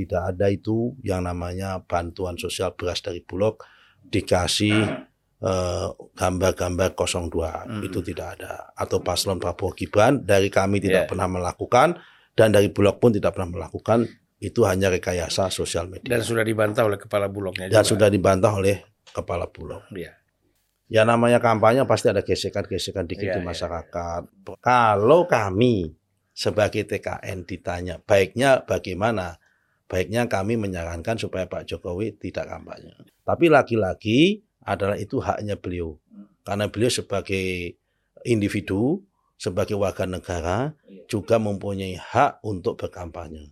Tidak ada itu yang namanya bantuan sosial beras dari Bulog dikasih eh, gambar-gambar 02 Hmm. itu tidak ada atau paslon Prabowo Gibran dari kami tidak Yeah. pernah melakukan dan dari Bulog pun tidak pernah melakukan itu hanya rekayasa sosial media Dan sudah dibantah oleh kepala bulognya dan juga. sudah dibantah oleh kepala Bulog. Iya. Ya namanya kampanye pasti ada gesekan-gesekan dikit Iya, di iya, masyarakat. Kalau kami sebagai TKN ditanya baiknya bagaimana? Baiknya kami menyarankan supaya Pak Jokowi tidak kampanye. Tapi lagi-lagi adalah itu haknya beliau. Karena beliau sebagai individu, sebagai warga negara juga mempunyai hak untuk berkampanye.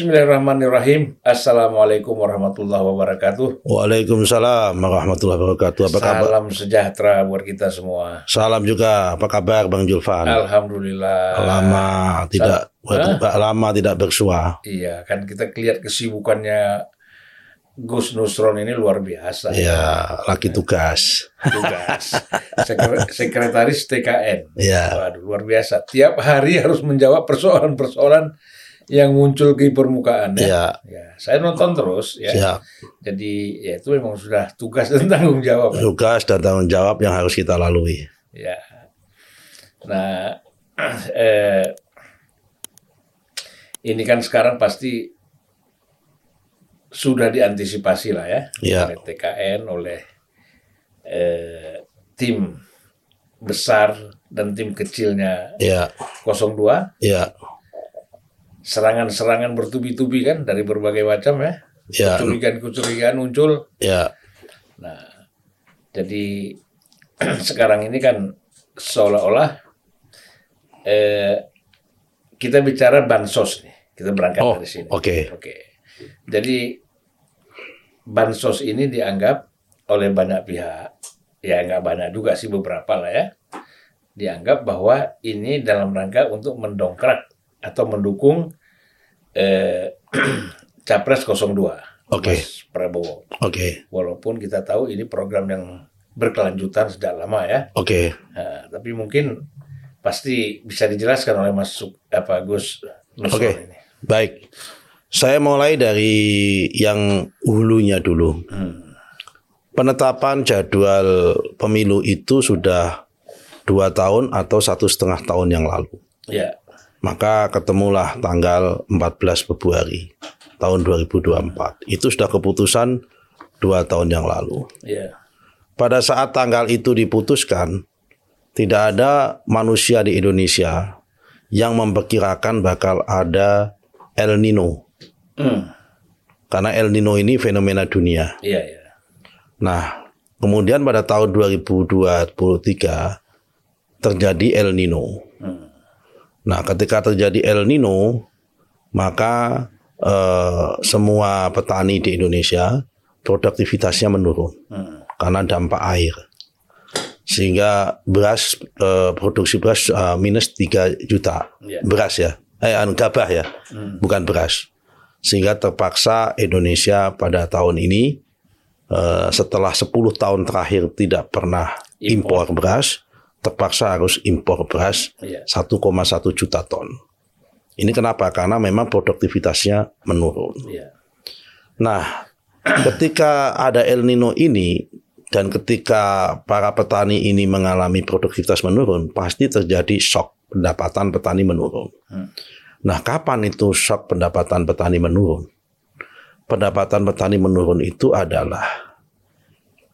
Bismillahirrahmanirrahim. Assalamualaikum warahmatullahi wabarakatuh. Waalaikumsalam warahmatullahi wabarakatuh. Apa kabar? Salam sejahtera buat kita semua. Salam juga. Apa kabar Bang Julfan? Alhamdulillah. lama tidak Hah? lama tidak bersua. Iya, kan kita lihat kesibukannya Gus Nusron ini luar biasa. Ya, lagi tugas. Tugas. Sekre- Sekretaris TKN. Ya, Waduh, luar biasa. Tiap hari harus menjawab persoalan-persoalan yang muncul di permukaan ya. ya, Ya, saya nonton terus ya. siap. Jadi ya itu memang sudah tugas dan tanggung jawab. Tugas dan tanggung jawab yang harus kita lalui. Ya. Nah, eh, ini kan sekarang pasti sudah diantisipasi lah ya, Ya. oleh TKN, oleh eh, tim besar dan tim kecilnya Ya, 02, ya, serangan-serangan bertubi-tubi kan dari berbagai macam ya, ya, kecurigaan-kecurigaan muncul. ya, Nah, jadi sekarang ini kan seolah-olah eh, kita bicara bansos nih. Kita berangkat Oh, dari sini. oke. Oke. Jadi bansos ini dianggap oleh banyak pihak, ya nggak banyak juga sih beberapa lah ya, dianggap bahwa ini dalam rangka untuk mendongkrak atau mendukung eh, capres 02, Oke. Mas Prabowo. Oke, Walaupun kita tahu ini program yang berkelanjutan sejak lama ya, oke. Nah, tapi mungkin pasti bisa dijelaskan oleh Mas Suk- apa Gus Oke. ini. Baik. Saya mulai dari yang hulunya dulu. Hmm. Penetapan jadwal pemilu itu sudah dua tahun atau satu setengah tahun yang lalu. Ya, Maka ketemulah tanggal 14 Februari tahun 2024. Itu sudah keputusan dua tahun yang lalu. ya, Pada saat tanggal itu diputuskan, tidak ada manusia di Indonesia yang memperkirakan bakal ada El Nino. Hmm. Karena El Nino ini fenomena dunia. iya, iya. Nah, kemudian pada tahun 2023 terjadi El Nino. Hmm. Nah, ketika terjadi El Nino, maka eh, semua petani di Indonesia produktivitasnya menurun Hmm. karena dampak air. Sehingga beras eh, produksi beras eh, minus 3 juta Iya. beras ya. Eh anu, gabah ya, bukan beras. Sehingga terpaksa Indonesia pada tahun ini eh, setelah 10 tahun terakhir tidak pernah impor beras, terpaksa harus impor beras Iya. 1,1 juta ton. Ini kenapa? Karena memang produktivitasnya menurun. Iya. Nah, ketika ada El Nino ini dan ketika para petani ini mengalami produktivitas menurun, pasti terjadi shock pendapatan petani menurun. Hmm. Nah, kapan itu shock pendapatan petani menurun? Pendapatan petani menurun itu adalah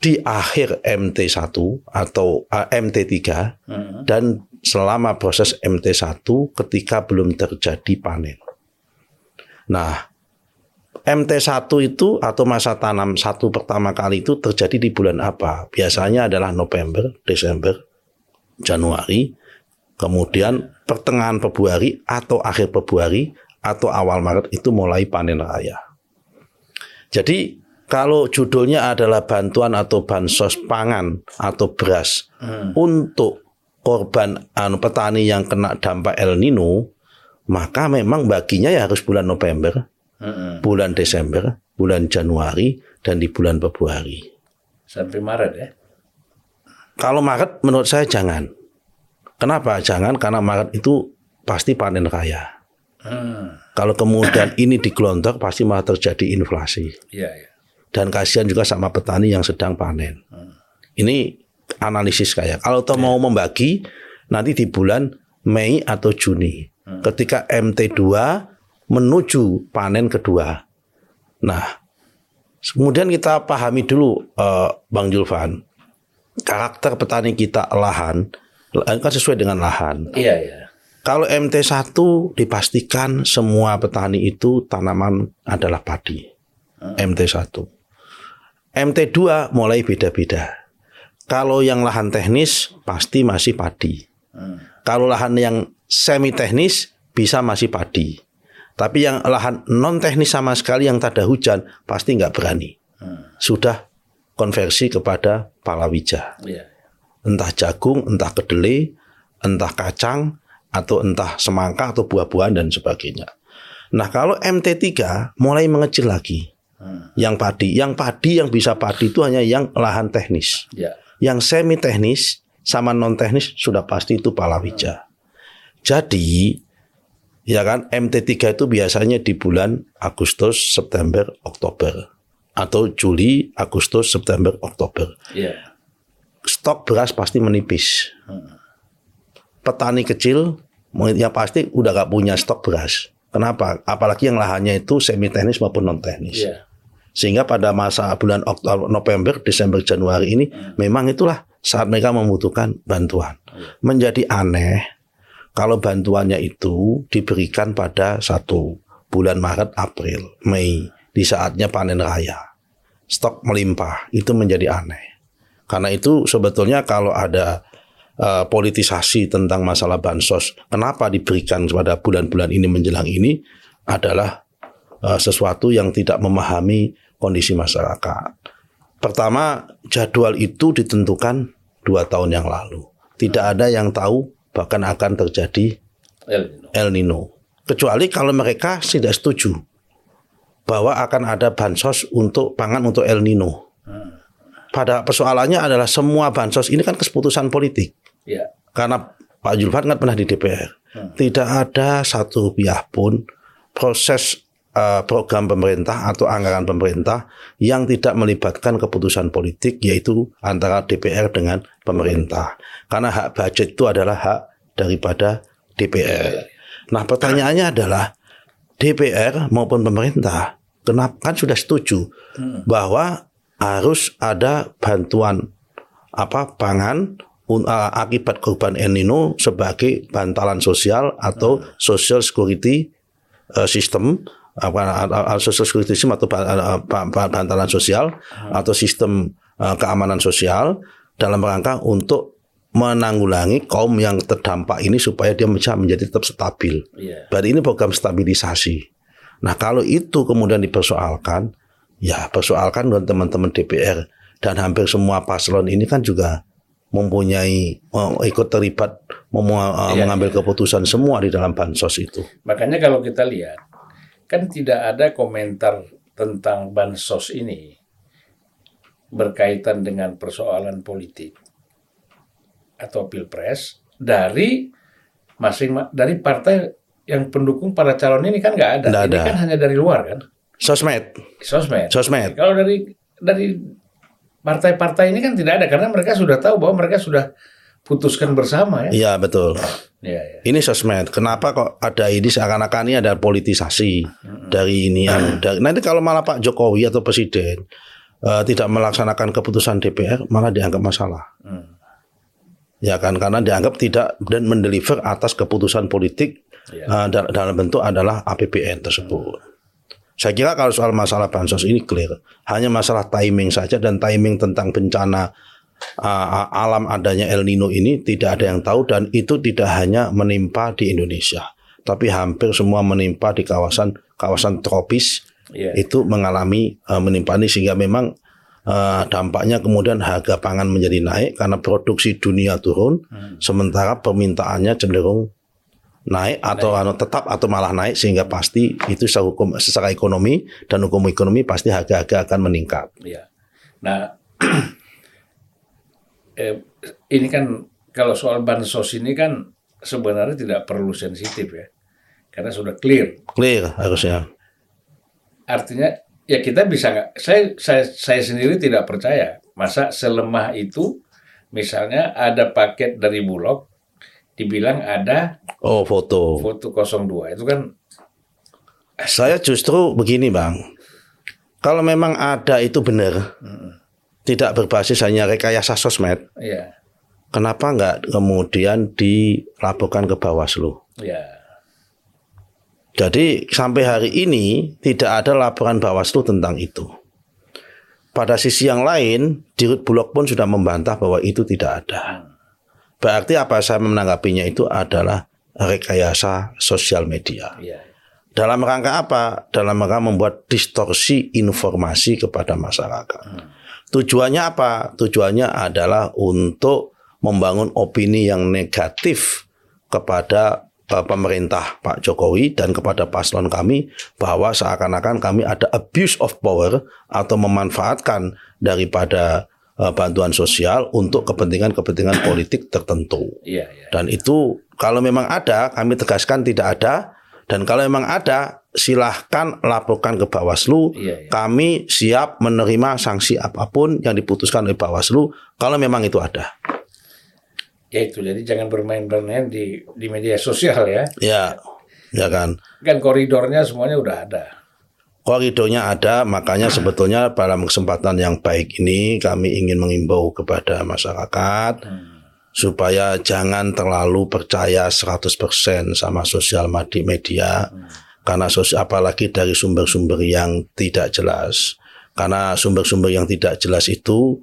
di akhir MT1 atau eh, MT3 Hmm. dan selama proses MT1 ketika belum terjadi panen. Nah, MT1 itu atau masa tanam satu pertama kali itu terjadi di bulan apa? Biasanya adalah November, Desember, Januari, Kemudian pertengahan Februari atau akhir Februari atau awal Maret itu mulai panen raya. Jadi kalau judulnya adalah bantuan atau bansos pangan atau beras hmm. untuk korban anu petani yang kena dampak El Nino, maka memang baginya ya harus bulan November, hmm. bulan Desember, bulan Januari dan di bulan Februari. Sampai Maret ya? Kalau Maret menurut saya jangan. Kenapa jangan? Karena Maret itu pasti panen raya. Hmm. Kalau kemudian ini digelontor pasti malah terjadi inflasi. Iya, iya. Dan kasihan juga sama petani yang sedang panen. Ini analisis kayak. Kalau toh mau membagi nanti di bulan Mei atau Juni. Ketika MT2 menuju panen kedua. Nah, kemudian kita pahami dulu uh, Bang Julvan. Karakter petani kita lahan kan sesuai dengan lahan. Iya, iya. Kalau MT1 dipastikan semua petani itu tanaman adalah padi. Hmm. MT1. MT2 mulai beda-beda. Kalau yang lahan teknis pasti masih padi. Hmm. Kalau lahan yang semi teknis bisa masih padi. Tapi yang lahan non teknis sama sekali yang tak ada hujan pasti nggak berani. Hmm. Sudah konversi kepada palawija. Yeah. Entah jagung, entah kedelai, entah kacang, atau entah semangka atau buah-buahan dan sebagainya. Nah kalau MT3 mulai mengecil lagi. Hmm. Yang padi, yang padi yang bisa padi itu hanya yang lahan teknis. Ya. Yang semi teknis sama non teknis sudah pasti itu palawija. Jadi ya kan MT3 itu biasanya di bulan Agustus, September, Oktober atau Juli, Agustus, September, Oktober. Yeah. Stok beras pasti menipis. Hmm. Petani kecil yang pasti udah gak punya stok beras. Kenapa? Apalagi yang lahannya itu semi teknis maupun non teknis. Yeah. Sehingga pada masa bulan Oktober, November, Desember, Januari ini memang itulah saat mereka membutuhkan bantuan. Menjadi aneh kalau bantuannya itu diberikan pada satu bulan Maret, April, Mei di saatnya panen raya. Stok melimpah itu menjadi aneh. Karena itu sebetulnya kalau ada uh, politisasi tentang masalah bansos, kenapa diberikan pada bulan-bulan ini menjelang ini adalah uh, sesuatu yang tidak memahami kondisi masyarakat. Pertama, jadwal itu ditentukan dua tahun yang lalu. Tidak ada yang tahu bahkan akan terjadi El Nino. El Nino. Kecuali kalau mereka tidak setuju bahwa akan ada bansos untuk pangan untuk El Nino. Pada persoalannya adalah semua bansos ini kan keputusan politik. Ya. Karena Pak Julfat kan pernah di DPR. Hmm. Tidak ada satu pihak pun proses uh, program pemerintah atau anggaran pemerintah yang tidak melibatkan keputusan politik yaitu antara DPR dengan pemerintah. Karena hak budget itu adalah hak daripada DPR. Nah, pertanyaannya adalah DPR maupun pemerintah kenapa kan sudah setuju hmm. bahwa harus ada bantuan apa pangan uh, akibat korban El Nino sebagai bantalan sosial atau social security uh, system apa system atau bantalan sosial atau sistem uh, keamanan sosial dalam rangka untuk menanggulangi kaum yang terdampak ini supaya dia bisa menjadi tetap stabil. Yeah. Berarti ini program stabilisasi. Nah kalau itu kemudian dipersoalkan, ya persoalkan dengan teman-teman DPR dan hampir semua paslon ini kan juga mempunyai uh, ikut terlibat mem uh, iya, mengambil iya. keputusan semua di dalam bansos itu. Makanya kalau kita lihat kan tidak ada komentar tentang bansos ini berkaitan dengan persoalan politik atau pilpres dari masing dari partai yang pendukung para calon ini kan nggak ada. Nggak ini ada. kan hanya dari luar kan. Sosmed. Sosmed. Sosmed. Kalau dari dari partai-partai ini kan tidak ada karena mereka sudah tahu bahwa mereka sudah putuskan bersama ya. Iya betul. Ya, ya. Ini sosmed. Kenapa kok ada ini seakan-akan ini ada politisasi hmm. dari ini? Hmm. Dari, nanti kalau malah Pak Jokowi atau Presiden uh, tidak melaksanakan keputusan DPR malah dianggap masalah. Hmm. Ya kan karena dianggap tidak dan mendeliver atas keputusan politik ya. uh, dalam bentuk adalah APBN tersebut. Hmm. Saya kira kalau soal masalah bansos ini clear, hanya masalah timing saja dan timing tentang bencana uh, alam adanya El Nino ini tidak ada yang tahu dan itu tidak hanya menimpa di Indonesia, tapi hampir semua menimpa di kawasan kawasan tropis Iya. itu mengalami uh, menimpa ini sehingga memang uh, dampaknya kemudian harga pangan menjadi naik karena produksi dunia turun, Hmm. sementara permintaannya cenderung naik atau anu tetap atau malah naik sehingga pasti itu secara hukum secara ekonomi dan hukum ekonomi pasti harga-harga akan meningkat. Iya. Nah, eh, ini kan kalau soal bansos ini kan sebenarnya tidak perlu sensitif ya, karena sudah clear. Clear harusnya. Artinya ya kita bisa nggak? Saya saya saya sendiri tidak percaya masa selemah itu. Misalnya ada paket dari Bulog, dibilang ada Oh foto. foto 02 itu kan Saya justru begini bang, kalau memang ada itu benar, tidak berbasis hanya rekayasa sosmed, ya kenapa nggak kemudian dilaporkan ke Bawaslu? ya Jadi sampai hari ini tidak ada laporan Bawaslu tentang itu. Pada sisi yang lain, Dirut Bulog pun sudah membantah bahwa itu tidak ada. Berarti apa saya menanggapinya itu adalah rekayasa sosial media. ya Dalam rangka apa? Dalam rangka membuat distorsi informasi kepada masyarakat. Tujuannya apa? Tujuannya adalah untuk membangun opini yang negatif kepada eh, pemerintah Pak Jokowi dan kepada paslon kami bahwa seakan-akan kami ada abuse of power atau memanfaatkan daripada eh, bantuan sosial untuk kepentingan-kepentingan politik tertentu. iya iya Dan itu kalau memang ada, kami tegaskan tidak ada. Dan kalau memang ada, silahkan laporkan ke Bawaslu. Iya, iya. Kami siap menerima sanksi apa pun yang diputuskan oleh Bawaslu kalau memang itu ada. ya itu jadi jangan bermain-main di di media sosial ya Ya, ya kan. kan koridornya semuanya udah ada Koridornya ada, makanya sebetulnya dalam kesempatan yang baik ini kami ingin mengimbau kepada masyarakat supaya jangan terlalu percaya 100% sama sosial media karena sosial apalagi dari sumber-sumber yang tidak jelas. Karena sumber-sumber yang tidak jelas itu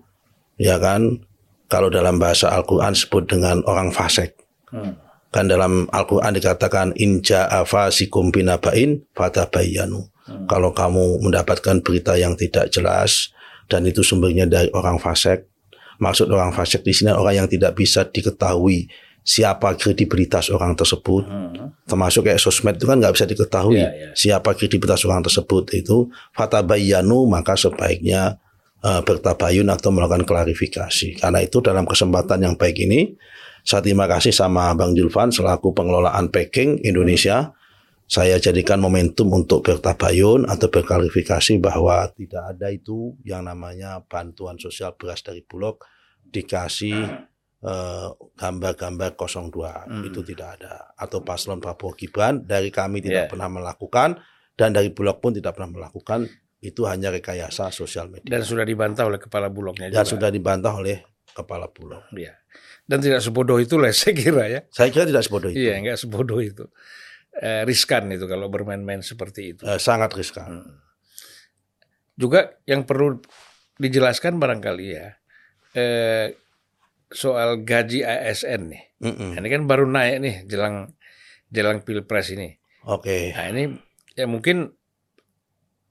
ya kan kalau dalam bahasa Al-Qur'an disebut dengan orang fasik. Hmm. Kan dalam Al-Quran dikatakan inja afasikum binabain fatabayyanu. Kalau kamu mendapatkan berita yang tidak jelas dan itu sumbernya dari orang fasik, maksud orang fasik di sini orang yang tidak bisa diketahui siapa kredibilitas orang tersebut, termasuk kayak sosmed itu kan nggak bisa diketahui Iya, iya. siapa kredibilitas orang tersebut itu fatabayyanu maka sebaiknya eh, bertabayun atau melakukan klarifikasi. Karena itu dalam kesempatan yang baik ini saya terima kasih sama Bang Julvan selaku pengelolaan packing Indonesia. Saya jadikan momentum untuk bertabayun atau berklarifikasi bahwa tidak ada itu yang namanya bantuan sosial beras dari Bulog dikasih eh, gambar-gambar 02 itu tidak ada atau paslon Prabowo Gibran dari kami tidak Yeah. pernah melakukan dan dari Bulog pun tidak pernah melakukan itu hanya rekayasa sosial media dan sudah dibantah oleh kepala bulognya dan juga sudah dibantah oleh kepala Bulog. Iya. dan tidak sebodoh itu lah saya kira ya Saya kira tidak sebodoh itu. iya nggak sebodoh itu eh, riskan itu kalau bermain-main seperti itu Eh, sangat riskan. juga yang perlu dijelaskan barangkali ya eh, soal gaji ASN nih Mm-mm. ini kan baru naik nih jelang jelang pilpres ini Oke. nah ini ya mungkin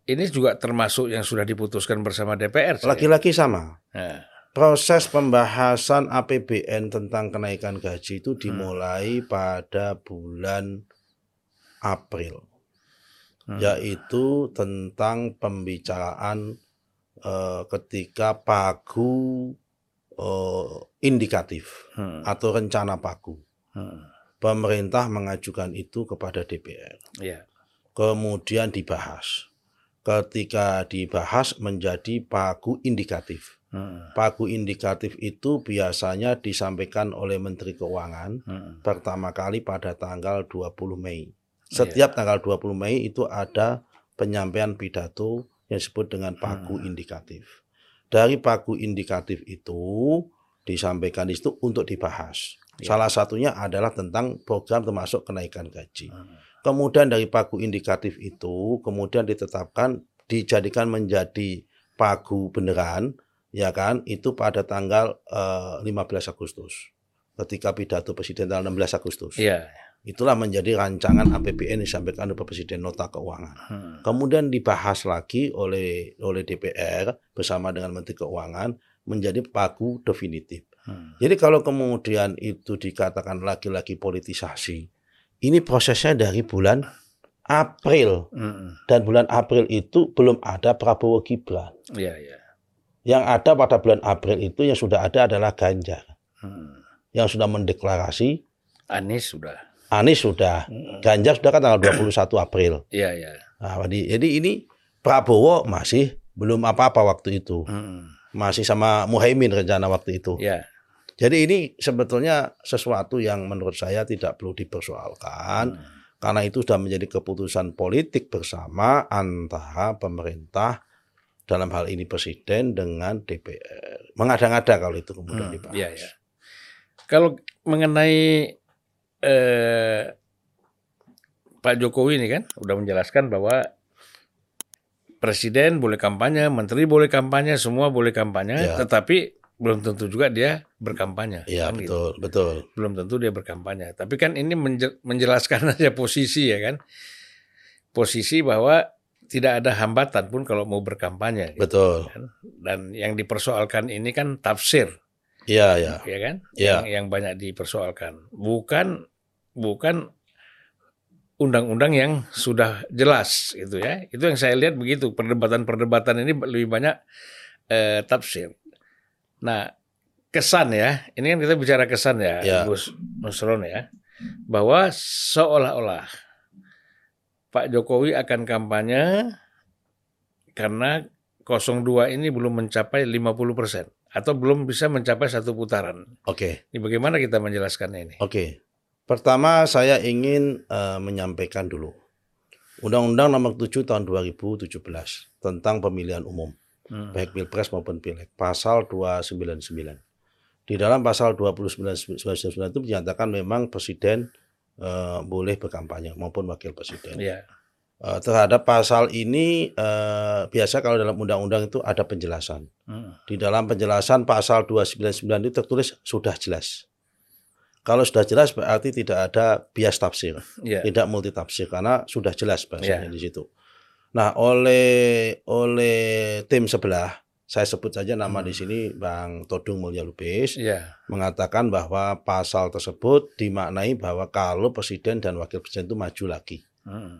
ini juga termasuk yang sudah diputuskan bersama DPR saya. Lagi-lagi sama. Nah, Proses pembahasan APBN tentang kenaikan gaji itu dimulai pada bulan April. Hmm. Yaitu tentang pembicaraan eh, ketika pagu eh, indikatif hmm, atau rencana pagu. hmm, Pemerintah mengajukan itu kepada DPR. iya kemudian dibahas. Ketika dibahas menjadi pagu indikatif. hmm, Pagu indikatif itu biasanya disampaikan oleh Menteri Keuangan hmm, pertama kali pada tanggal 20 Mei. Setiap tanggal 20 Mei itu ada penyampaian pidato yang disebut dengan pagu indikatif. Dari pagu indikatif itu disampaikan di situ untuk dibahas. Ya. Salah satunya adalah tentang program termasuk kenaikan gaji. hmm. Kemudian dari pagu indikatif itu kemudian ditetapkan dijadikan menjadi pagu beneran ya kan, itu pada tanggal eh, 15 Agustus. Ketika pidato Presiden tanggal 16 Agustus. Iya. Itulah menjadi rancangan APBN yang disampaikan oleh Presiden nota keuangan. Hmm. Kemudian dibahas lagi oleh oleh DPR bersama dengan Menteri Keuangan menjadi pagu definitif. Hmm. Jadi kalau kemudian itu dikatakan lagi-lagi politisasi, ini prosesnya dari bulan April Hmm. dan bulan April itu belum ada Prabowo Gibran. Iya, iya. Yang ada pada bulan April itu yang sudah ada adalah Ganjar Hmm. yang sudah mendeklarasi Anies sudah. Anies sudah. Ganjar sudah kan tanggal 21 April. Iya, iya. Nah, jadi, jadi ini Prabowo masih belum apa-apa waktu itu. Hmm. Masih sama Muhaimin rencana waktu itu. Iya. Jadi ini sebetulnya sesuatu yang menurut saya tidak perlu dipersoalkan Hmm. karena itu sudah menjadi keputusan politik bersama antara pemerintah dalam hal ini presiden dengan DPR. Mengada-ngada kalau itu kemudian Hmm, dibahas. Iya, iya. Kalau mengenai eh, Pak Jokowi ini kan udah menjelaskan bahwa presiden boleh kampanye, menteri boleh kampanye, semua boleh kampanye, Ya. tetapi belum tentu juga dia berkampanye. Iya kan gitu. betul betul. Belum tentu dia berkampanye. Tapi kan ini menje- menjelaskan aja posisi ya kan. Posisi bahwa tidak ada hambatan pun kalau mau berkampanye. gitu. Betul. Dan yang dipersoalkan ini kan tafsir Iya ya. ya kan? Iya. Yang, yang banyak dipersoalkan. Bukan bukan undang-undang yang sudah jelas gitu ya. Itu yang saya lihat begitu. Perdebatan-perdebatan ini lebih banyak eh, tafsir. Nah, kesan ya. Ini kan kita bicara kesan ya, Iya. Gus Nusron ya. Bahwa seolah-olah Pak Jokowi akan kampanye karena 02 ini belum mencapai 50 persen atau belum bisa mencapai satu putaran. Oke. Ini bagaimana kita menjelaskannya ini? Oke. Pertama saya ingin eh, menyampaikan dulu. Undang-Undang Nomor 7 Tahun 2017 tentang pemilihan umum, Hmm. baik Pilpres maupun Pileg, pasal 299. Di dalam pasal 299 itu dinyatakan memang presiden eh, boleh berkampanye maupun wakil presiden. Iya. Eh, terhadap pasal ini eh, biasa kalau dalam undang-undang itu ada penjelasan. Hmm. Di dalam penjelasan pasal 299 itu tertulis sudah jelas. Kalau sudah jelas berarti tidak ada bias tafsir, Iya. tidak multi tafsir karena sudah jelas bahasanya Ya. di situ. Nah, oleh oleh tim sebelah, saya sebut saja nama Hmm. di sini Bang Todung Mulya Lubis Iya. mengatakan bahwa pasal tersebut dimaknai bahwa kalau presiden dan wakil presiden itu maju lagi. Hmm.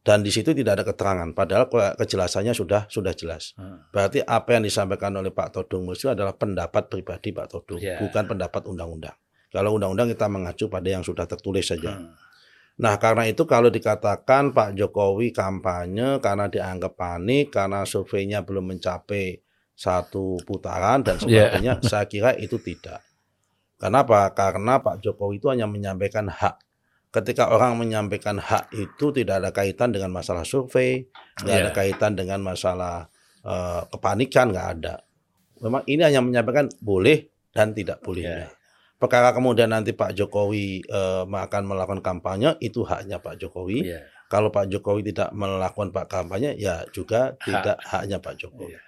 Dan di situ tidak ada keterangan, padahal ke- kejelasannya sudah sudah jelas. Hmm. Berarti apa yang disampaikan oleh Pak Todung Mulya adalah pendapat pribadi Pak Todung, Ya. bukan pendapat undang-undang. Kalau undang-undang kita mengacu pada yang sudah tertulis saja. Hmm. Nah, karena itu kalau dikatakan Pak Jokowi kampanye karena dianggap panik, karena surveinya belum mencapai satu putaran dan Ya. sebagainya, saya kira itu tidak. Kenapa? Karena Pak Jokowi itu hanya menyampaikan hak. Ketika orang menyampaikan hak itu tidak ada kaitan dengan masalah survei, nggak ada Ya. kaitan dengan masalah eh, kepanikan, nggak ada. Memang ini hanya menyampaikan boleh dan tidak bolehnya. Perkara kemudian nanti Pak Jokowi eh, akan melakukan kampanye itu haknya Pak Jokowi. Iya. Kalau Pak Jokowi tidak melakukan Pak kampanye ya juga tidak haknya Pak Jokowi. Iya.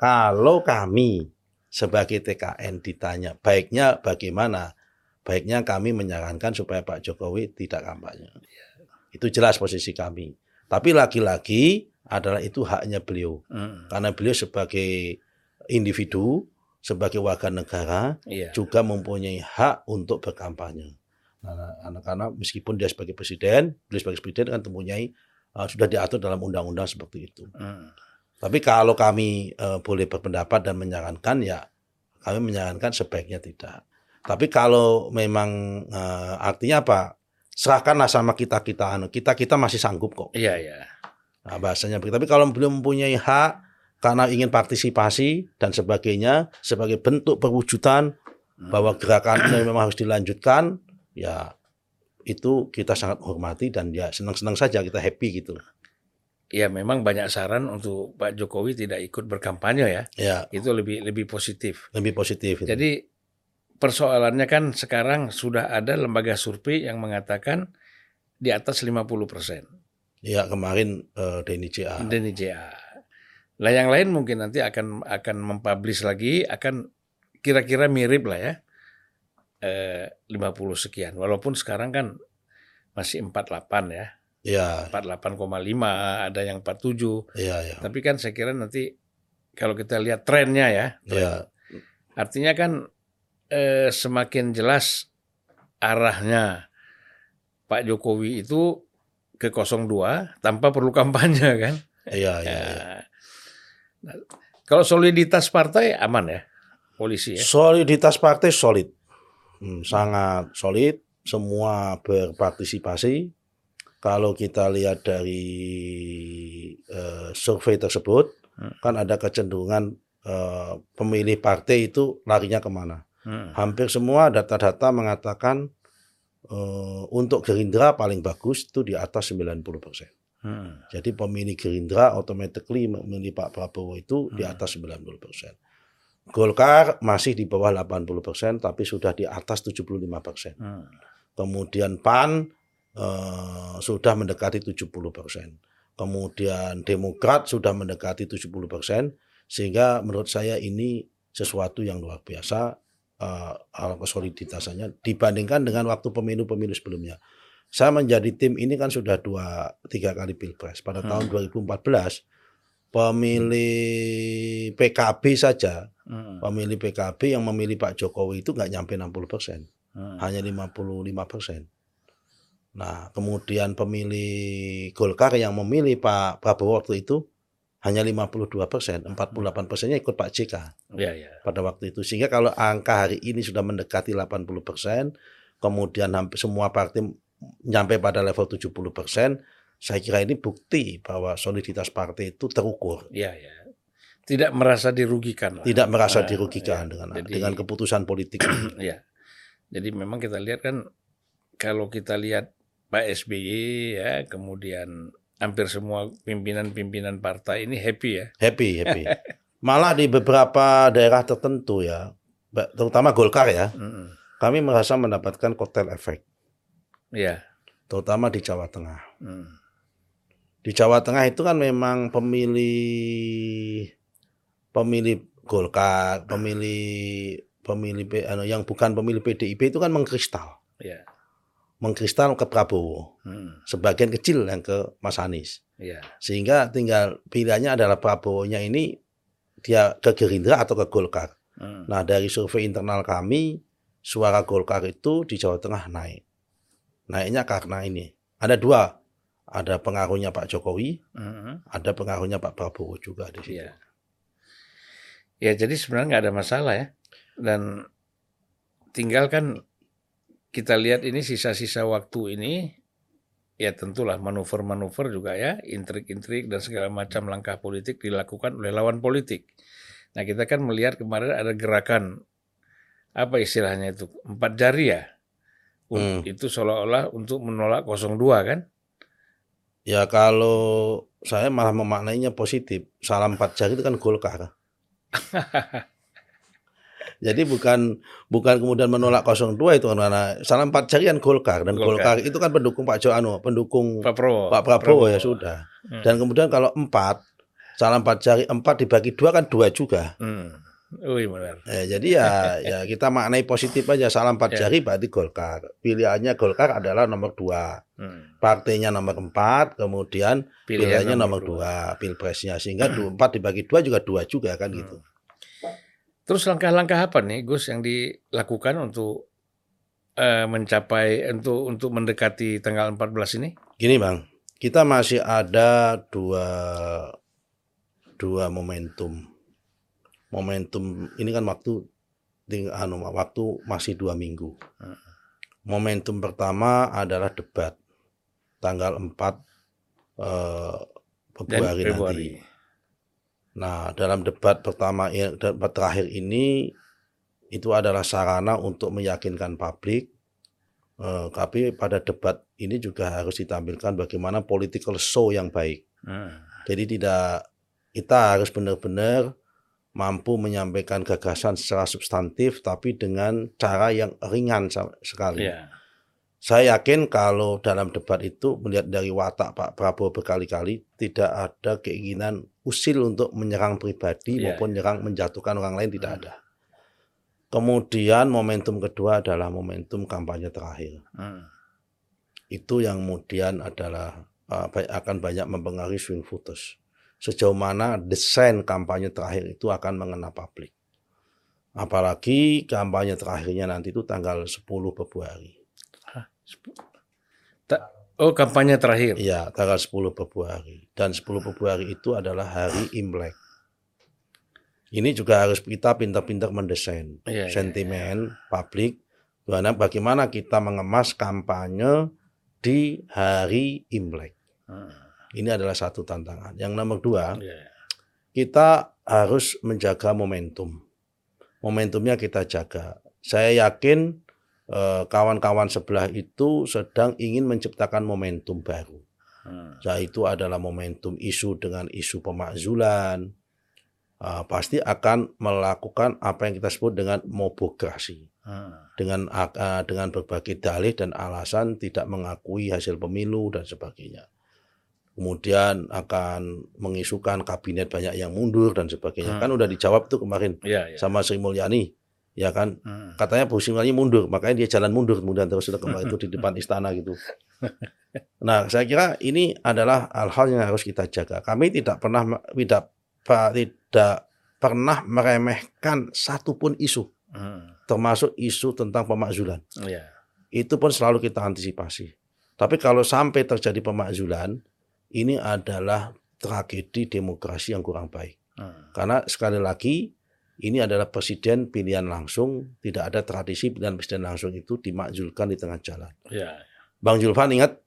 Kalau kami sebagai TKN ditanya baiknya bagaimana? Baiknya kami menyarankan supaya Pak Jokowi tidak kampanye. Itu jelas posisi kami. Tapi lagi-lagi adalah itu haknya beliau. Hmm. Karena beliau sebagai individu, sebagai warga negara Iya. juga mempunyai hak untuk berkampanye. Nah, karena meskipun dia sebagai presiden, beliau sebagai presiden kan mempunyai uh, sudah diatur dalam undang-undang seperti itu. Hmm. Tapi kalau kami uh, boleh berpendapat dan menyarankan ya kami menyarankan sebaiknya tidak. Tapi kalau memang uh, artinya apa? Serahkanlah sama kita kita anu kita kita masih sanggup kok. Iya, iya. Nah, bahasanya begitu. Tapi kalau belum mempunyai hak karena ingin partisipasi dan sebagainya sebagai bentuk perwujudan bahwa gerakan ini memang harus dilanjutkan, ya itu kita sangat hormati dan ya senang-senang saja kita happy gitu. Ya memang banyak saran untuk Pak Jokowi tidak ikut berkampanye ya. Ya Itu lebih lebih positif. lebih positif. Itu. Jadi persoalannya kan sekarang sudah ada lembaga survei yang mengatakan di atas 50 persen. ya kemarin eh, Denny JA. Denny JA. Lah yang lain mungkin nanti akan akan mempublish lagi akan kira-kira mirip lah ya. Eh, 50 sekian. Walaupun sekarang kan masih 48 ya. Iya. 48,5 ada yang 47. Iya, iya. Tapi kan saya kira nanti kalau kita lihat trennya ya. Iya. Artinya kan eh, semakin jelas arahnya Pak Jokowi itu ke 02 tanpa perlu kampanye kan. Iya, iya. Ya. iya. Kalau soliditas partai aman ya polisi ya. Soliditas partai solid. Hmm, sangat solid, semua berpartisipasi. Kalau kita lihat dari eh, survei tersebut, Hmm. kan ada kecenderungan eh, pemilih partai itu larinya ke mana. Hmm. Hampir semua data-data mengatakan eh, untuk Gerindra paling bagus itu di atas 90%. Hmm. Jadi pemilih Gerindra automatically memilih Pak Prabowo itu di Hmm. atas 90%. Golkar masih di bawah 80% tapi sudah di atas 75%. Hmm. Kemudian PAN eh, sudah mendekati 70%. Kemudian Demokrat sudah mendekati 70% sehingga menurut saya ini sesuatu yang luar biasa eh, kesoliditasannya dibandingkan dengan waktu pemilu-pemilu sebelumnya. Saya menjadi tim ini kan sudah dua tiga kali pilpres. Pada Hmm. tahun 2014 pemilih PKB saja, Hmm. pemilih PKB yang memilih Pak Jokowi itu nggak nyampe 60 persen, Hmm. hanya 55 persen. Nah, kemudian pemilih Golkar yang memilih Pak Prabowo waktu itu hanya 52 persen, 48 persennya ikut Pak JK Ya ya. pada waktu itu. Sehingga kalau angka hari ini sudah mendekati 80 persen, kemudian hampir semua partai nyampe pada level 70 persen, saya kira ini bukti bahwa soliditas partai itu terukur. Ya ya. Tidak merasa dirugikan lah. Tidak merasa Ah, dirugikan ya. dengan Jadi- dengan keputusan politik. ini. Ya. Jadi memang kita lihat kan kalau kita lihat Pak SBY ya, kemudian hampir semua pimpinan-pimpinan partai ini happy ya. happy, happy. Malah di beberapa daerah tertentu ya, terutama Golkar ya, Mm-mm. kami merasa mendapatkan kotel efek, Ya. terutama di Jawa Tengah. Mm. Di Jawa Tengah itu kan memang pemilih pemilih Golkar, pemilih pemilih anu, yang bukan pemilih PDIP itu kan mengkristal, Ya. mengkristal ke Prabowo. Mm. Sebagian kecil yang ke Mas Anies. Ya. Sehingga tinggal pilihannya adalah Prabowo-nya ini dia ke Gerindra atau ke Golkar. Mm. Nah, dari survei internal kami, suara Golkar itu di Jawa Tengah naik. Naiknya karena ini. Ada dua. Ada pengaruhnya Pak Jokowi, Mm. ada pengaruhnya Pak Prabowo juga di situ. Ya. Ya jadi sebenarnya nggak ada masalah ya. Dan tinggal kan kita lihat ini sisa-sisa waktu ini ya tentulah manuver-manuver juga ya, intrik-intrik dan segala macam langkah politik dilakukan oleh lawan politik. Nah kita kan melihat kemarin ada gerakan apa istilahnya itu empat jari ya. Hmm. Itu seolah-olah untuk menolak 02 kan? Ya kalau saya malah memaknainya positif. Salam empat jari itu kan Golkar. Jadi bukan bukan kemudian menolak 02 itu karena salam empat jari kan Golkar dan Golkar. Golkar, itu kan pendukung Pak Jokowi, pendukung Pak Prabowo. Pak Prabowo ya sudah. Hmm. Dan kemudian kalau empat salam empat jari empat dibagi dua kan dua juga. Hmm. Wih benar. Eh, jadi ya ya kita maknai positif aja salam empat Ya. jari berarti Golkar. Pilihannya Golkar adalah nomor dua, Hmm. partainya nomor empat, kemudian Pilihan pilihannya nomor dua, pilpresnya sehingga dua, empat dibagi dua juga dua juga kan gitu. Terus langkah-langkah apa nih Gus yang dilakukan untuk eh, mencapai untuk untuk mendekati tanggal 14 ini? Gini bang, kita masih ada dua dua momentum. Momentum ini kan waktu anu waktu masih dua minggu. Momentum pertama adalah debat tanggal 4 eh, Februari, Februari. nanti. Nah, dalam debat pertama debat terakhir ini itu adalah sarana untuk meyakinkan publik. Eh, tapi pada debat ini juga harus ditampilkan bagaimana political show yang baik. Hmm. Jadi tidak kita harus benar-benar mampu menyampaikan gagasan secara substantif tapi dengan cara yang ringan sekali. Ya. Saya yakin kalau dalam debat itu melihat dari watak Pak Prabowo berkali-kali tidak ada keinginan usil untuk menyerang pribadi Iya, maupun menyerang menjatuhkan orang lain tidak Hmm. ada. Kemudian momentum kedua adalah momentum kampanye terakhir. Hmm. Itu yang kemudian adalah uh, ba- akan banyak mempengaruhi swing voters. Sejauh mana desain kampanye terakhir itu akan mengena publik. Apalagi kampanye terakhirnya nanti itu tanggal 10 Februari. Oh, kampanye terakhir. Iya, tanggal 10 Februari. Dan 10 Februari itu adalah hari Imlek. Ini juga harus kita pintar-pintar mendesain Iya, iya, sentimen publik bagaimana bagaimana kita mengemas kampanye di hari Imlek. Hmm. Ini adalah satu tantangan. Yang nomor dua, Iya. kita harus menjaga momentum. Momentumnya kita jaga. Saya yakin eh, kawan-kawan sebelah itu sedang ingin menciptakan momentum baru. Hmm. yaitu adalah momentum isu dengan isu pemakzulan, uh, pasti akan melakukan apa yang kita sebut dengan mobokrasi. Hmm. Dengan uh, dengan berbagai dalih dan alasan tidak mengakui hasil pemilu dan sebagainya. Kemudian akan mengisukan kabinet banyak yang mundur dan sebagainya. Hmm. Kan udah dijawab tuh kemarin Iya, iya. sama Sri Mulyani. Ya kan, Hmm. katanya Bu Sri Mulyani mundur, makanya dia jalan mundur kemudian terus sudah kemarin itu di depan istana gitu. Nah, saya kira ini adalah hal-hal yang harus kita jaga. Kami tidak pernah tidak tidak pernah meremehkan satupun isu, Hmm. termasuk isu tentang pemakzulan. Iya. Itu pun selalu kita antisipasi. Tapi kalau sampai terjadi pemakzulan, ini adalah tragedi demokrasi yang kurang baik. Hmm. Karena sekali lagi ini adalah presiden pilihan langsung, tidak ada tradisi pilihan presiden langsung itu dimakzulkan di tengah jalan. Iya. Bang Julfan ingat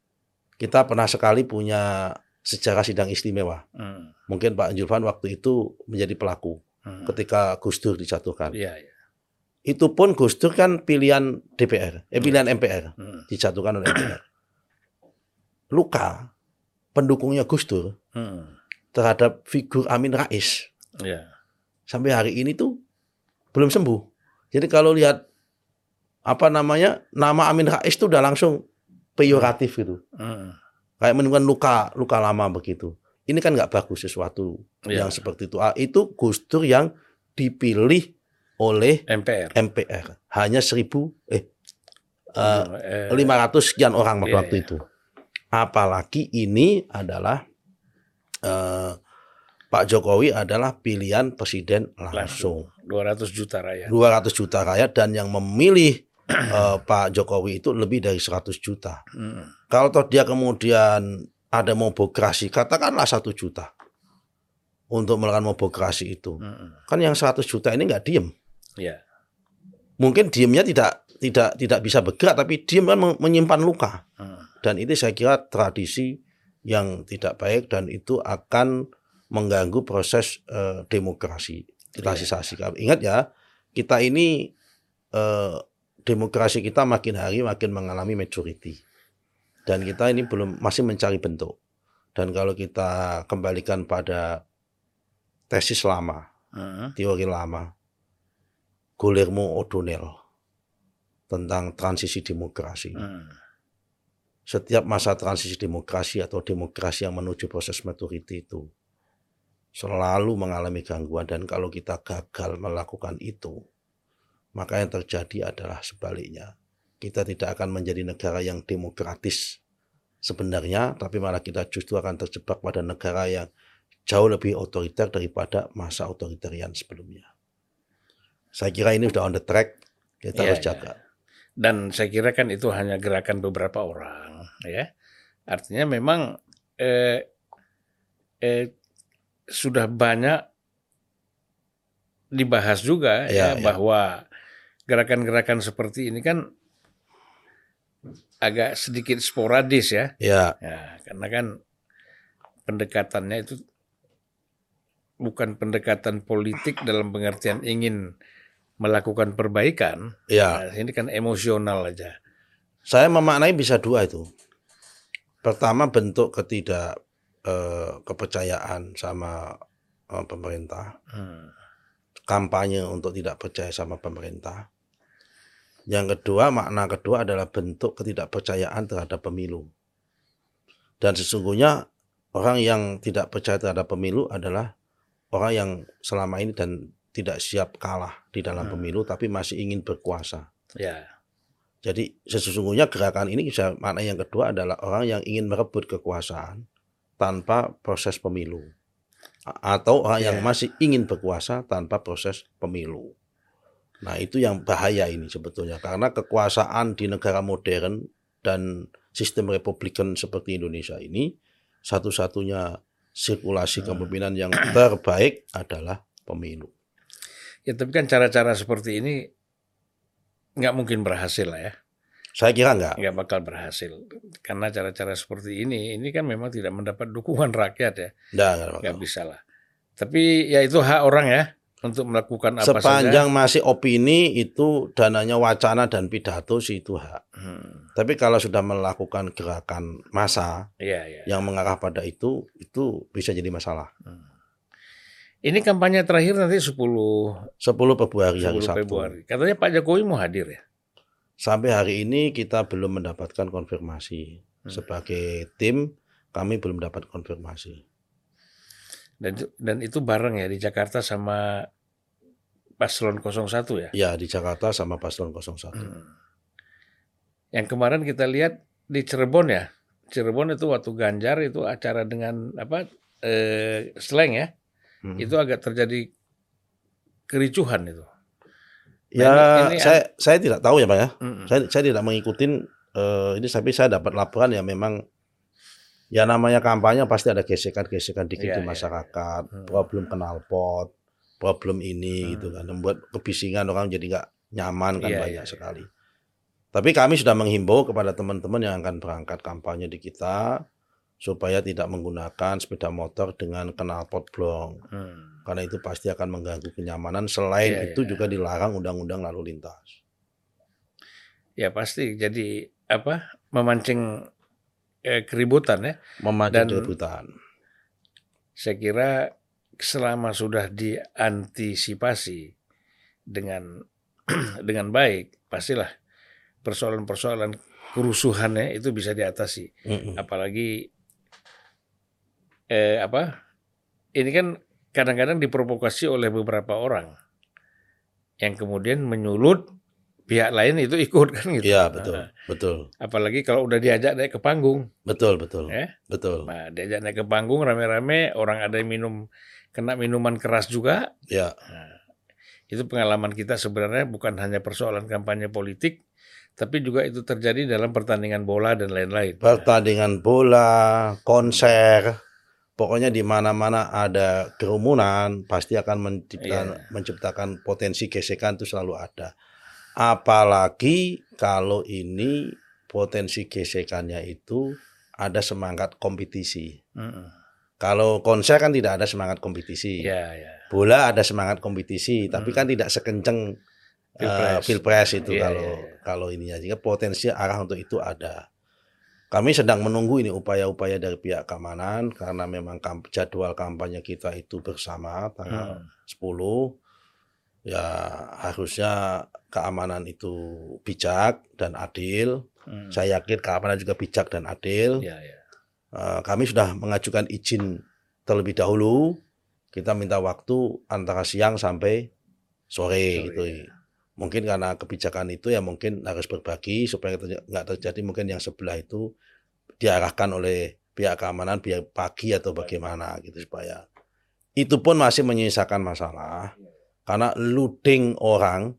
kita pernah sekali punya sejarah sidang istimewa. Hmm. Mungkin Pak Julfan waktu itu menjadi pelaku Hmm. ketika Gus Dur dijatuhkan. Iya, iya. Itu pun Gus Dur kan pilihan DPR, eh pilihan MPR, Hmm. dijatuhkan oleh MPR. Luka pendukungnya Gus Dur Hmm. terhadap figur Amin Rais Iya. sampai hari ini tuh belum sembuh. Jadi kalau lihat apa namanya nama Amin Rais itu udah langsung peyoratif gitu, Hmm. kayak menimbulkan luka luka lama begitu. Ini kan nggak bagus sesuatu Iya. yang seperti itu. Ah, itu Gus Dur yang dipilih oleh MPR. MPR hanya seribu eh eh, Eh, 500 sekian orang Iya, waktu iya. itu. Apalagi ini adalah eh, Pak Jokowi adalah pilihan presiden langsung. 200 juta rakyat. 200 juta rakyat dan yang memilih eh, Pak Jokowi itu lebih dari 100 juta. Hmm. Kalau toh dia kemudian ada mobokrasi, katakanlah satu juta untuk melakukan mobokrasi itu. Hmm. Kan yang 100 juta ini nggak diem. Iya. Mungkin diemnya tidak tidak tidak bisa bergerak, tapi diem kan men- menyimpan luka. Hmm. Dan itu saya kira tradisi yang tidak baik dan itu akan mengganggu proses eh, demokrasi, demokratisasi. Ingat ya, kita ini eh, demokrasi kita makin hari makin mengalami maturity. Dan kita ini belum masih mencari bentuk. Dan kalau kita kembalikan pada tesis lama, Hmm. teori lama, Guillermo O'Donnell tentang transisi demokrasi Hmm. Setiap masa transisi demokrasi atau demokrasi yang menuju proses maturity itu selalu mengalami gangguan. Dan kalau kita gagal melakukan itu maka yang terjadi adalah sebaliknya. Kita tidak akan menjadi negara yang demokratis sebenarnya tapi malah kita justru akan terjebak pada negara yang jauh lebih otoriter daripada masa otoritarian sebelumnya. Saya kira ini sudah on the track. Kita Iya, harus iya. jaga Dan saya kira kan itu hanya gerakan beberapa orang, ya. Artinya memang eh, eh, sudah banyak dibahas juga Iya, ya, iya. bahwa gerakan-gerakan seperti ini kan agak sedikit sporadis ya. ya Ya, karena kan pendekatannya itu bukan pendekatan politik dalam pengertian ingin melakukan perbaikan. ya Nah, ini kan emosional aja. Saya memaknai bisa dua itu. Pertama bentuk ketidak eh, kepercayaan sama eh, pemerintah, Hmm. kampanye untuk tidak percaya sama pemerintah. Yang kedua, makna kedua adalah bentuk ketidakpercayaan terhadap pemilu. Dan sesungguhnya orang yang tidak percaya terhadap pemilu adalah orang yang selama ini dan tidak siap kalah di dalam Hmm. pemilu tapi masih ingin berkuasa. Ya. Jadi sesungguhnya gerakan ini bisa makna yang kedua adalah orang yang ingin merebut kekuasaan tanpa proses pemilu. Atau orang yang Ya. masih ingin berkuasa tanpa proses pemilu. Nah, itu yang bahaya ini sebetulnya karena kekuasaan di negara modern dan sistem republikan seperti Indonesia ini satu-satunya sirkulasi Hmm. kepemimpinan yang terbaik adalah pemilu. Ya tapi kan cara-cara seperti ini nggak mungkin berhasil lah ya. Saya kira enggak. Nggak bakal berhasil. Karena cara-cara seperti ini, ini kan memang tidak mendapat dukungan rakyat ya. Bakal. Nggak bisa lah. Tapi ya itu hak orang ya untuk melakukan apa Sepanjang saja. masih opini itu dananya wacana dan pidato sih itu hak. Hmm, Tapi kalau sudah melakukan gerakan massa Iya, iya. yang mengarah pada itu, itu bisa jadi masalah. Hmm. Ini kampanye terakhir nanti 10, 10 Februari hari 10 Sabtu. Februari. Katanya Pak Jokowi mau hadir ya. Sampai hari ini kita belum mendapatkan konfirmasi. Hmm. Sebagai tim kami belum dapat konfirmasi. Dan dan itu bareng ya di Jakarta sama Paslon 01 ya. Ya di Jakarta sama Paslon 01. Hmm. Yang kemarin kita lihat di Cirebon ya. Cirebon itu waktu Ganjar itu acara dengan apa eh, slang ya. Hmm. Itu agak terjadi kericuhan itu. Ya, Nah, ini- ini- saya saya tidak tahu ya, Pak ya. Mm-mm. Saya saya tidak mengikuti eh, ini tapi saya dapat laporan ya memang ya namanya kampanye pasti ada gesekan-gesekan dikit Iya, di iya, masyarakat, Hmm. problem knalpot, problem ini Hmm. gitu kan, membuat kebisingan orang jadi nggak nyaman kan Iya, banyak iya. sekali. Tapi kami sudah menghimbau kepada teman-teman yang akan berangkat kampanye di kita supaya tidak menggunakan sepeda motor dengan knalpot blong Hmm. karena itu pasti akan mengganggu kenyamanan. Selain Iya, itu iya. juga dilarang undang-undang lalu lintas. Ya pasti jadi apa memancing eh, keributan ya. Memancing Dan- keributan. Saya kira selama sudah diantisipasi dengan dengan baik, pastilah persoalan-persoalan kerusuhannya itu bisa diatasi. Mm-mm. Apalagi eh apa? Ini kan kadang-kadang diprovokasi oleh beberapa orang yang kemudian menyulut pihak lain itu ikut kan gitu. Iya betul, Nah, betul, apalagi kalau udah diajak naik ke panggung, betul, betul, ya. betul. Nah, diajak naik ke panggung rame-rame, orang ada yang minum kena minuman keras juga. Ya, Nah, itu pengalaman kita sebenarnya bukan hanya persoalan kampanye politik, tapi juga itu terjadi dalam pertandingan bola dan lain-lain. pertandingan bola, konser, pokoknya di mana-mana ada kerumunan pasti akan menciptakan, Iya. menciptakan potensi gesekan itu selalu ada. Apalagi kalau ini potensi gesekannya itu ada semangat kompetisi. Mm-mm. Kalau konser kan tidak ada semangat kompetisi. Ya, ya. Bola ada semangat kompetisi, tapi Hmm. kan tidak sekenceng Pilpres. eh, pilpres itu Iya, kalau iya, iya. kalau ininya sehingga potensi arah untuk itu ada. Kami sedang menunggu ini upaya-upaya dari pihak keamanan karena memang kamp- jadwal kampanye kita itu bersama tanggal Hmm. 10 ya harusnya keamanan itu bijak dan adil. Hmm. Saya yakin keamanan juga bijak dan adil. Ya, ya. Eh, kami sudah mengajukan izin terlebih dahulu. Kita minta waktu antara siang sampai sore, Sore, gitu. ya. Mungkin karena kebijakan itu ya mungkin harus berbagi supaya nggak terjadi mungkin yang sebelah itu diarahkan oleh pihak keamanan biar pagi atau bagaimana gitu supaya itu pun masih menyisakan masalah karena loading orang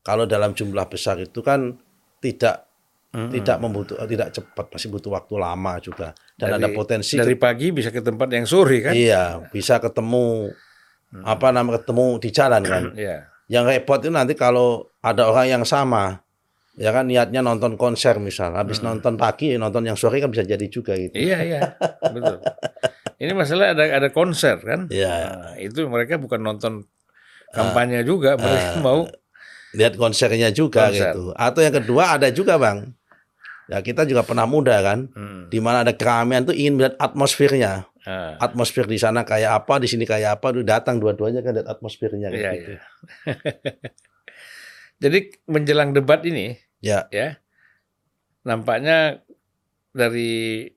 kalau dalam jumlah besar itu kan tidak Mm-mm. tidak membutuh tidak cepat masih butuh waktu lama juga dan ada Dari- potensi dari pagi bisa ke tempat yang sore kan? iya bisa ketemu Hmm. apa namanya ketemu di jalan kan Iya. Yang repot itu nanti kalau ada orang yang sama ya kan niatnya nonton konser misal habis Hmm. nonton pagi nonton yang sore kan bisa jadi juga gitu Iya, iya. Betul. Ini masalah ada ada konser kan? Iya. Nah, itu mereka bukan nonton kampanye juga, mereka ah. mau lihat konsernya juga Konser. gitu atau yang kedua ada juga bang ya kita juga pernah muda kan hmm, di mana ada keramaian tuh ingin melihat atmosfernya ah, atmosfer di sana kayak apa di sini kayak apa tuh datang dua-duanya kan lihat atmosfernya kayak Iya, gitu. iya. Jadi menjelang debat ini, Ya. ya, nampaknya dari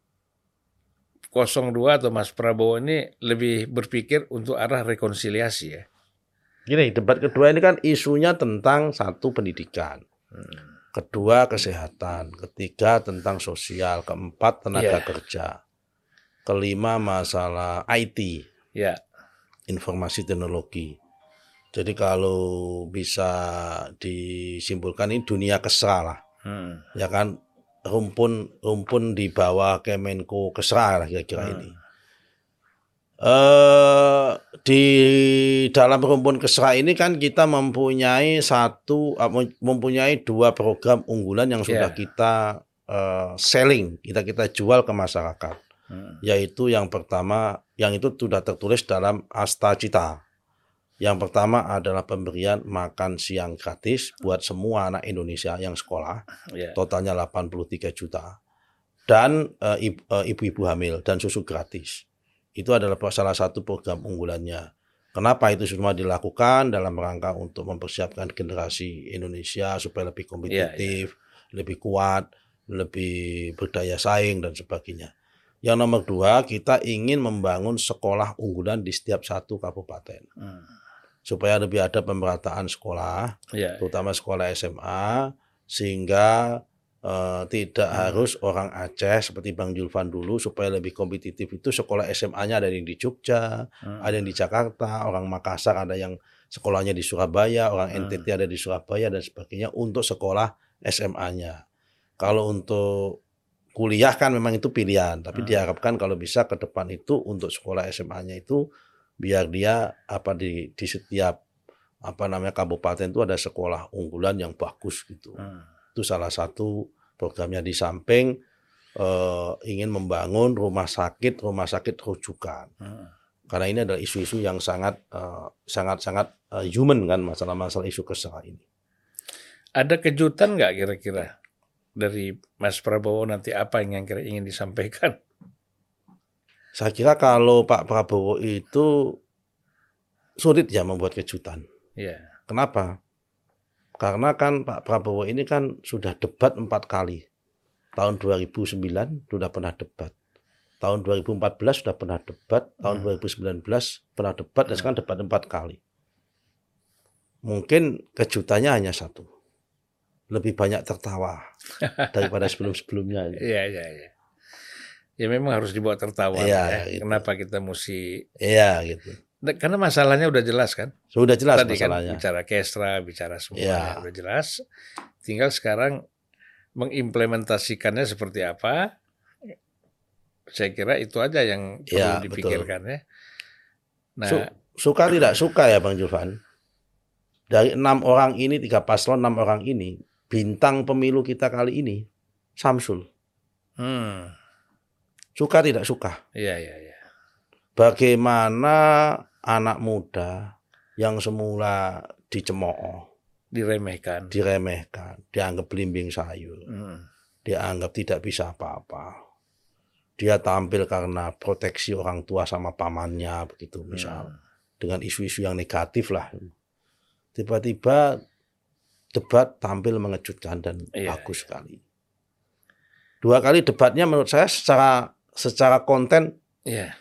02 atau Mas Prabowo ini lebih berpikir untuk arah rekonsiliasi ya. Gini, debat kedua ini kan isunya tentang satu pendidikan, kedua kesehatan, ketiga tentang sosial, keempat tenaga Iya. kerja, kelima masalah IT, Ya, informasi teknologi. Jadi kalau bisa disimpulkan ini dunia kesra lah, hmm. ya kan rumpun rumpun di bawah Kemenko kesra lah kira-kira Hmm. ini. Eh di dalam rumpun kesra ini kan kita mempunyai satu eh, mem- mempunyai dua program unggulan yang sudah Ya. kita eh, selling, kita kita jual ke masyarakat Hmm. yaitu yang pertama yang itu sudah tertulis dalam Asta Cita. Yang pertama adalah pemberian makan siang gratis buat semua anak Indonesia yang sekolah, Ya. totalnya 83 juta. Dan eh, eh, ibu-ibu hamil dan susu gratis. Itu adalah salah satu program unggulannya. Kenapa itu semua dilakukan dalam rangka untuk mempersiapkan generasi Indonesia supaya lebih kompetitif, lebih kuat, lebih berdaya saing dan sebagainya. Yang nomor dua, kita ingin membangun sekolah unggulan di setiap satu kabupaten. Hmm. Supaya lebih ada pemerataan sekolah, Ya. terutama sekolah SMA, sehingga eh, tidak harus orang Aceh seperti Bang Julvan dulu, supaya lebih kompetitif itu sekolah SMA-nya ada yang di Jogja, Hmm. ada yang di Jakarta, orang Makassar ada yang sekolahnya di Surabaya, orang Hmm. NTT ada di Surabaya dan sebagainya untuk sekolah SMA-nya. Kalau untuk kuliah kan memang itu pilihan, tapi Hmm. diharapkan kalau bisa ke depan itu untuk sekolah SMA-nya itu biar dia apa di di setiap apa namanya kabupaten itu ada sekolah unggulan yang bagus gitu. Hmm. Itu salah satu programnya di samping eh, ingin membangun rumah sakit rumah sakit rujukan Hmm. karena ini adalah isu-isu yang sangat eh, sangat sangat eh, human kan masalah-masalah isu kesehatan ini. Ada kejutan nggak kira-kira dari Mas Prabowo nanti apa yang kira ingin disampaikan? Saya kira kalau Pak Prabowo itu sulit ya membuat kejutan. Ya. Kenapa? Karena kan Pak Prabowo ini kan sudah debat empat kali. Tahun 2009 sudah pernah debat. Tahun 2014 sudah pernah debat. Tahun Hmm. 2019 pernah debat. Dan sekarang debat empat kali. Mungkin kejutannya hanya satu. Lebih banyak tertawa daripada sebelum-sebelumnya. Iya, iya, iya. Ya memang harus dibuat tertawa. Iya, ya. gitu. Kenapa kita mesti... Iya gitu. Nah, Karena masalahnya udah jelas kan? Sudah jelas Tadi kan masalahnya. bicara kestra, bicara Iya. semuanya udah jelas. Tinggal sekarang mengimplementasikannya seperti apa. Saya kira itu aja yang perlu Iya, betul. dipikirkan ya. Nah, Su- suka tidak suka ya Bang Julvan? Dari enam orang ini, tiga paslon enam orang ini, bintang pemilu kita kali ini Samsul. hmm, Suka tidak suka? iya iya iya. Bagaimana anak muda yang semula dicemooh, Diremehkan. diremehkan, dianggap belimbing sayur, Hmm, dianggap tidak bisa apa-apa. Dia tampil karena proteksi orang tua sama pamannya begitu misal. hmm. dengan isu-isu yang negatif lah. Tiba-tiba debat tampil mengejutkan dan Iya, bagus sekali. Dua kali debatnya menurut saya secara secara konten Iya.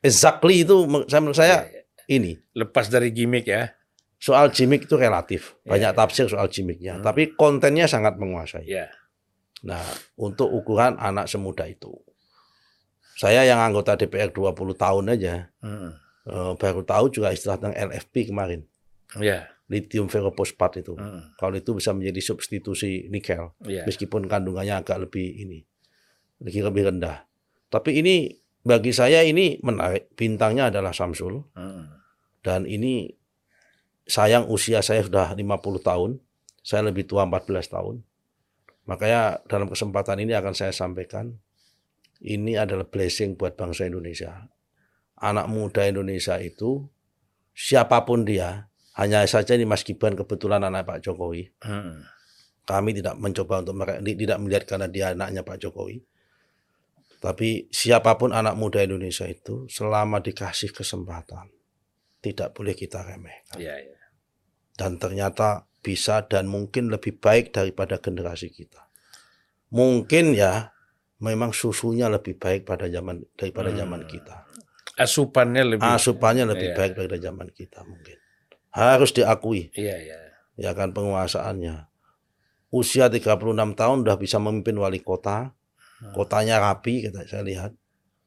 exactly itu saya menurut saya iya, iya. ini Lepas dari gimmick ya. soal gimmick itu relatif banyak Iya, iya. tafsir soal gimmicknya Hmm. tapi kontennya sangat menguasai. Iya. Nah untuk ukuran anak semuda itu saya yang anggota DPR 20 tahun aja Hmm. eh, baru tahu juga istilah tentang LFP kemarin Iya. Lithium ferrophosphate itu. Hmm. Kalau itu bisa menjadi substitusi nikel, Iya. meskipun kandungannya agak lebih ini, lebih lebih rendah. Tapi ini bagi saya ini menarik. Bintangnya adalah Samsul Hmm. dan ini sayang usia saya sudah 50 tahun, saya lebih tua 14 tahun. Makanya dalam kesempatan ini akan saya sampaikan ini adalah blessing buat bangsa Indonesia. Anak muda Indonesia itu siapa pun dia, hanya saja ini Mas Gibran kebetulan anak Pak Jokowi. Hmm. Kami tidak mencoba untuk mereka tidak melihat karena dia anaknya Pak Jokowi. Tapi siapa pun anak muda Indonesia itu selama dikasih kesempatan tidak boleh kita remehkan. Iya, iya. Dan ternyata bisa dan mungkin lebih baik daripada generasi kita. Mungkin ya memang susunya lebih baik pada zaman daripada zaman Hmm. kita. Asupannya lebih. Asupannya lebih Iya. baik daripada zaman kita mungkin. Harus diakui Iya, iya. ya kan penguasaannya. Usia 36 tahun udah bisa memimpin wali kota. Hmm. Kotanya rapi kita saya lihat.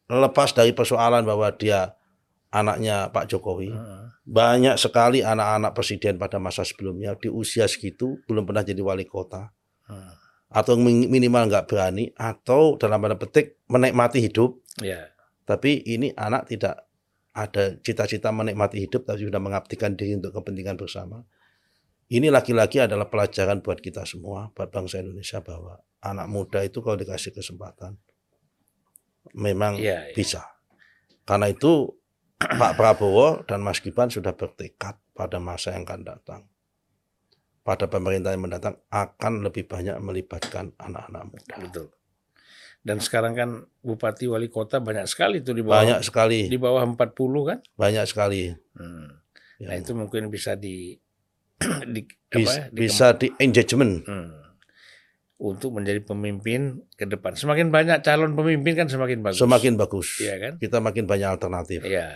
Lepas dari persoalan bahwa dia anaknya Pak Jokowi. Heeh. Banyak sekali anak-anak presiden pada masa sebelumnya di usia segitu belum pernah jadi wali kota Heeh. atau min- minimal nggak berani atau dalam tanda petik menikmati hidup Iya. tapi ini anak tidak ada cita-cita menikmati hidup tapi sudah mengabdikan diri untuk kepentingan bersama ini laki-laki adalah pelajaran buat kita semua buat bangsa Indonesia bahwa anak muda itu kalau dikasih kesempatan memang Iya, iya. bisa karena itu Pak Prabowo dan Mas Gibran sudah bertekad pada masa yang akan datang pada pemerintah yang mendatang akan lebih banyak melibatkan anak-anak muda Betul. Dan sekarang kan bupati wali kota banyak sekali tuh di bawah banyak sekali di bawah 40 kan? banyak sekali Hmm. Ya. Nah, itu mungkin bisa di di bisa, apa? bisa di engagement Hmm. untuk menjadi pemimpin ke depan. Semakin banyak calon pemimpin kan semakin bagus. semakin bagus Iya kan? kita makin banyak alternatif Iya.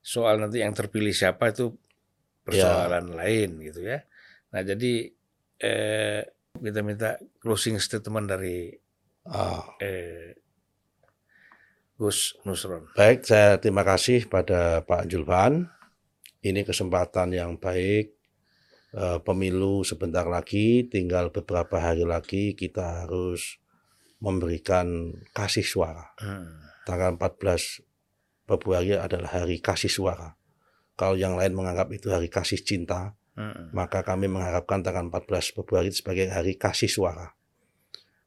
Soal nanti yang terpilih siapa itu persoalan lain gitu ya. Nah, jadi eh kita minta closing statement dari Ah, eh Gus Nusron. baik saya terima kasih pada Pak Julvan ini kesempatan yang baik Eh, pemilu sebentar lagi tinggal beberapa hari lagi kita harus memberikan kasih suara Hmm. tanggal 14 Februari adalah hari kasih suara kalau yang lain menganggap itu hari kasih cinta Hmm. maka kami mengharapkan tanggal 14 Februari sebagai hari kasih suara.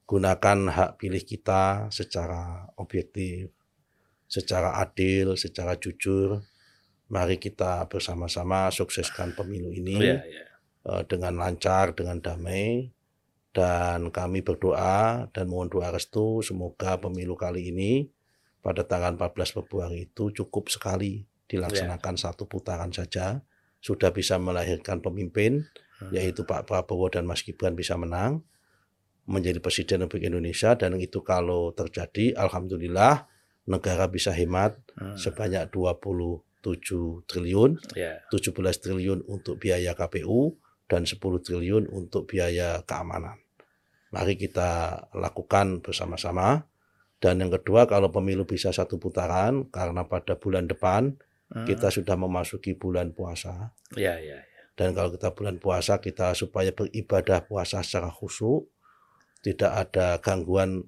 Gunakan hak pilih kita secara objektif, secara adil, secara jujur. Mari kita bersama-sama sukseskan pemilu ini Iya, iya. eh, dengan lancar, dengan damai. Dan kami berdoa dan mohon doa restu semoga pemilu kali ini pada tanggal 14 Februari itu cukup sekali dilaksanakan satu putaran saja sudah bisa melahirkan pemimpin Hmm. yaitu Pak Prabowo dan Mas Gibran bisa menang menjadi presiden Republik Indonesia dan itu kalau terjadi alhamdulillah negara bisa hemat Hmm. sebanyak 27 triliun, Ya. 17 triliun untuk biaya KPU dan 10 triliun untuk biaya keamanan. Mari kita lakukan bersama-sama. Dan yang kedua kalau pemilu bisa satu putaran karena pada bulan depan Hmm. kita sudah memasuki bulan puasa. Ya, ya. ya. Dan kalau kita bulan puasa, kita supaya beribadah puasa secara khusyuk, tidak ada gangguan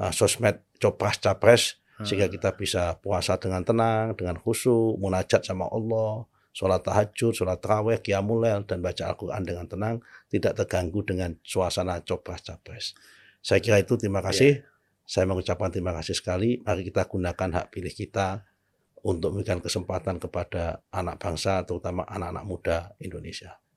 uh, sosmed copras capres, Hmm. sehingga kita bisa puasa dengan tenang, dengan khusyuk, munajat sama Allah, sholat tahajud, sholat taraweh, qiyamul lail, dan baca Al-Quran dengan tenang, tidak terganggu dengan suasana copras capres. Saya kira itu terima kasih. Saya mengucapkan terima kasih sekali. Mari kita gunakan hak pilih kita untuk memberikan kesempatan kepada anak bangsa, terutama anak-anak muda Indonesia.